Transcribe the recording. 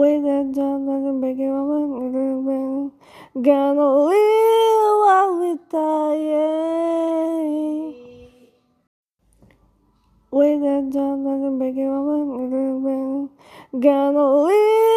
With that job, I can break it up. Gonna live while we die. With that job, I can break it up. Gonna live.